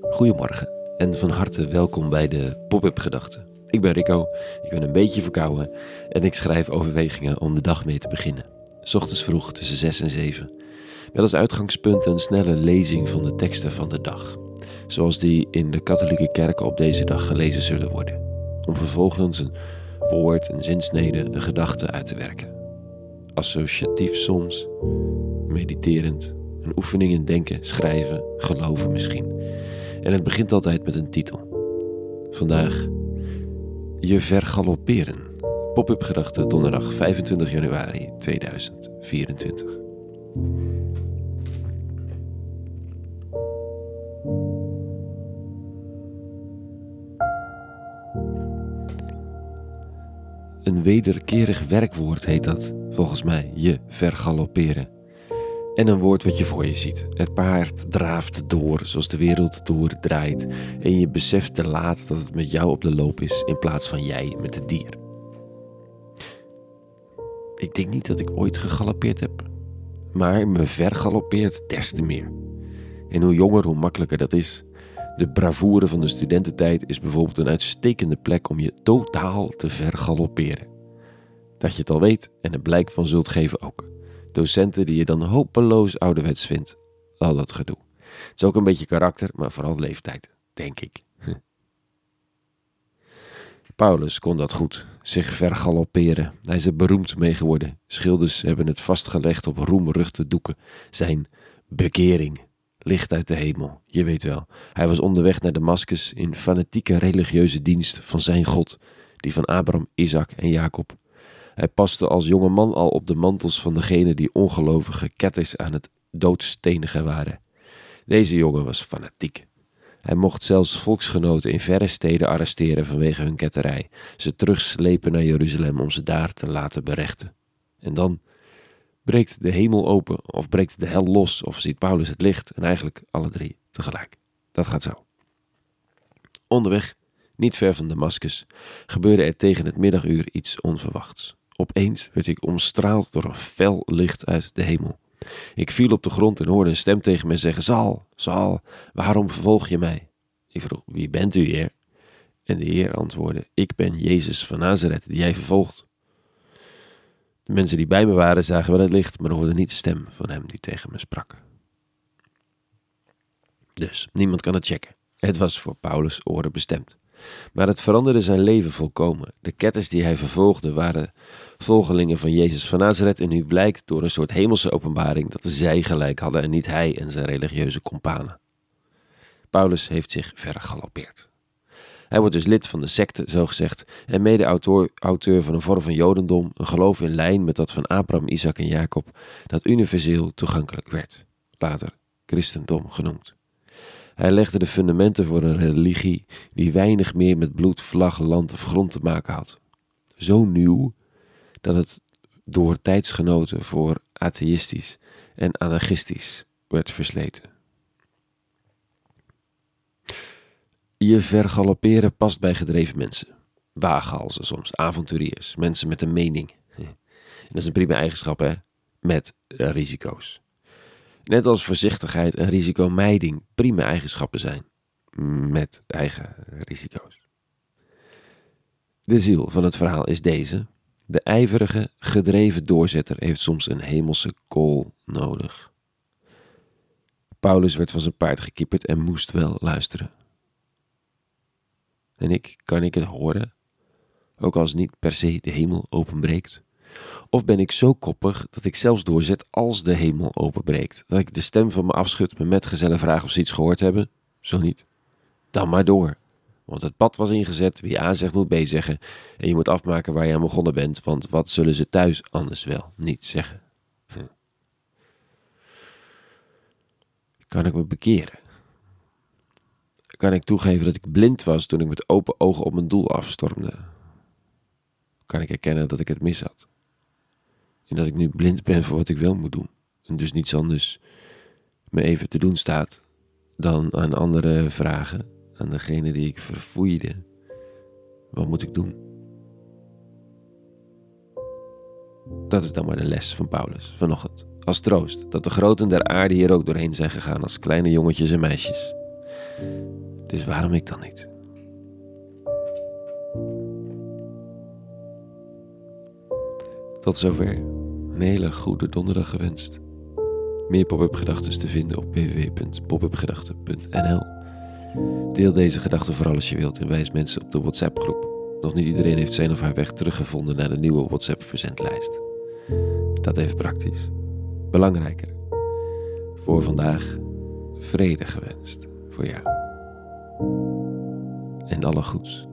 Goedemorgen en van harte welkom bij de Pop-up Gedachten. Ik ben Rico, ik ben een beetje verkouden en ik schrijf overwegingen om de dag mee te beginnen. Ochtends vroeg tussen 6 en 7. Met als uitgangspunt een snelle lezing van de teksten van de dag. Zoals die in de katholieke kerken op deze dag gelezen zullen worden. Om vervolgens een woord, een zinsnede, een gedachte uit te werken. Associatief soms, mediterend, een oefening in denken, schrijven, geloven misschien. En het begint altijd met een titel. Vandaag Je vergalopperen. Pop-up gedachte donderdag 25 januari 2024. Een wederkerig werkwoord heet dat, volgens mij, je vergalopperen. En een woord wat je voor je ziet. Het paard draaft door zoals de wereld doordraait. En je beseft te laat dat het met jou op de loop is in plaats van jij met het dier. Ik denk niet dat ik ooit gegalopeerd heb. Maar me vergalopeerd des te meer. En hoe jonger, hoe makkelijker dat is. De bravoure van de studententijd is bijvoorbeeld een uitstekende plek om je totaal te vergalopperen. Dat je het al weet en er blijk van zult geven ook. Docenten die je dan hopeloos ouderwets vindt. Al dat gedoe. Het is ook een beetje karakter, maar vooral leeftijd, denk ik. Paulus kon dat goed, zich vergalopperen. Hij is er beroemd mee geworden. Schilders hebben het vastgelegd op roemruchte doeken. Zijn bekering, licht uit de hemel, je weet wel. Hij was onderweg naar Damascus in fanatieke religieuze dienst van zijn God, die van Abraham, Isaac en Jacob. Hij paste als jonge man al op de mantels van degene die ongelovige ketters aan het doodstenigen waren. Deze jongen was fanatiek. Hij mocht zelfs volksgenoten in verre steden arresteren vanwege hun ketterij, ze terugslepen naar Jeruzalem om ze daar te laten berechten. En dan breekt de hemel open, of breekt de hel los, of ziet Paulus het licht, en eigenlijk alle drie tegelijk. Dat gaat zo. Onderweg, niet ver van Damascus, gebeurde er tegen het middaguur iets onverwachts. Opeens werd ik omstraald door een fel licht uit de hemel. Ik viel op de grond en hoorde een stem tegen mij zeggen: Zal, Zal, waarom vervolg je mij? Ik vroeg: Wie bent u, Heer? En de Heer antwoordde: Ik ben Jezus van Nazareth, die jij vervolgt. De mensen die bij me waren zagen wel het licht, maar hoorden niet de stem van hem die tegen me sprak. Dus niemand kan het checken. Het was voor Paulus' oren bestemd. Maar het veranderde zijn leven volkomen. De ketters die hij vervolgde waren volgelingen van Jezus van Nazareth en nu blijkt door een soort hemelse openbaring dat zij gelijk hadden en niet hij en zijn religieuze kompanen. Paulus heeft zich vergalopeerd. Hij wordt dus lid van de secte, zogezegd, en mede-auteur van een vorm van Jodendom, een geloof in lijn met dat van Abraham, Isaac en Jacob, dat universeel toegankelijk werd, later christendom genoemd. Hij legde de fundamenten voor een religie die weinig meer met bloed, vlag, land of grond te maken had. Zo nieuw dat het door tijdsgenoten voor atheïstisch en anarchistisch werd versleten. Je vergalopperen past bij gedreven mensen. Waaghalzen soms, avonturiers, mensen met een mening. En dat is een prima eigenschap, hè? Met risico's. Net als voorzichtigheid en risicomijding prima eigenschappen zijn. Met eigen risico's. De ziel van het verhaal is deze. De ijverige, gedreven doorzetter heeft soms een hemelse kool nodig. Paulus werd van zijn paard gekieperd en moest wel luisteren. En ik, kan ik het horen? Ook als niet per se de hemel openbreekt? Of ben ik zo koppig dat ik zelfs doorzet als de hemel openbreekt? Dat ik de stem van me afschud, mijn metgezellen vraag of ze iets gehoord hebben? Zo niet. Dan maar door. Want het pad was ingezet, wie A zegt moet B zeggen. En je moet afmaken waar je aan begonnen bent, want wat zullen ze thuis anders wel niet zeggen? Hm. Kan ik me bekeren? Kan ik toegeven dat ik blind was toen ik met open ogen op mijn doel afstormde? Kan ik erkennen dat ik het mis had? En dat ik nu blind ben voor wat ik wel moet doen. En dus niets anders me even te doen staat dan aan anderen vragen, aan degene die ik verfoeide. Wat moet ik doen? Dat is dan maar de les van Paulus vanochtend. Als troost dat de groten der aarde hier ook doorheen zijn gegaan als kleine jongetjes en meisjes. Dus waarom ik dan niet? Tot zover. Een hele goede donderdag gewenst. Meer pop-up gedachten te vinden op www.popupgedachten.nl. Deel deze gedachten vooral als je wilt en wijs mensen op de WhatsApp-groep. Nog niet iedereen heeft zijn of haar weg teruggevonden naar de nieuwe WhatsApp-verzendlijst. Dat even praktisch. Belangrijker. Voor vandaag vrede gewenst voor jou. En alle goeds.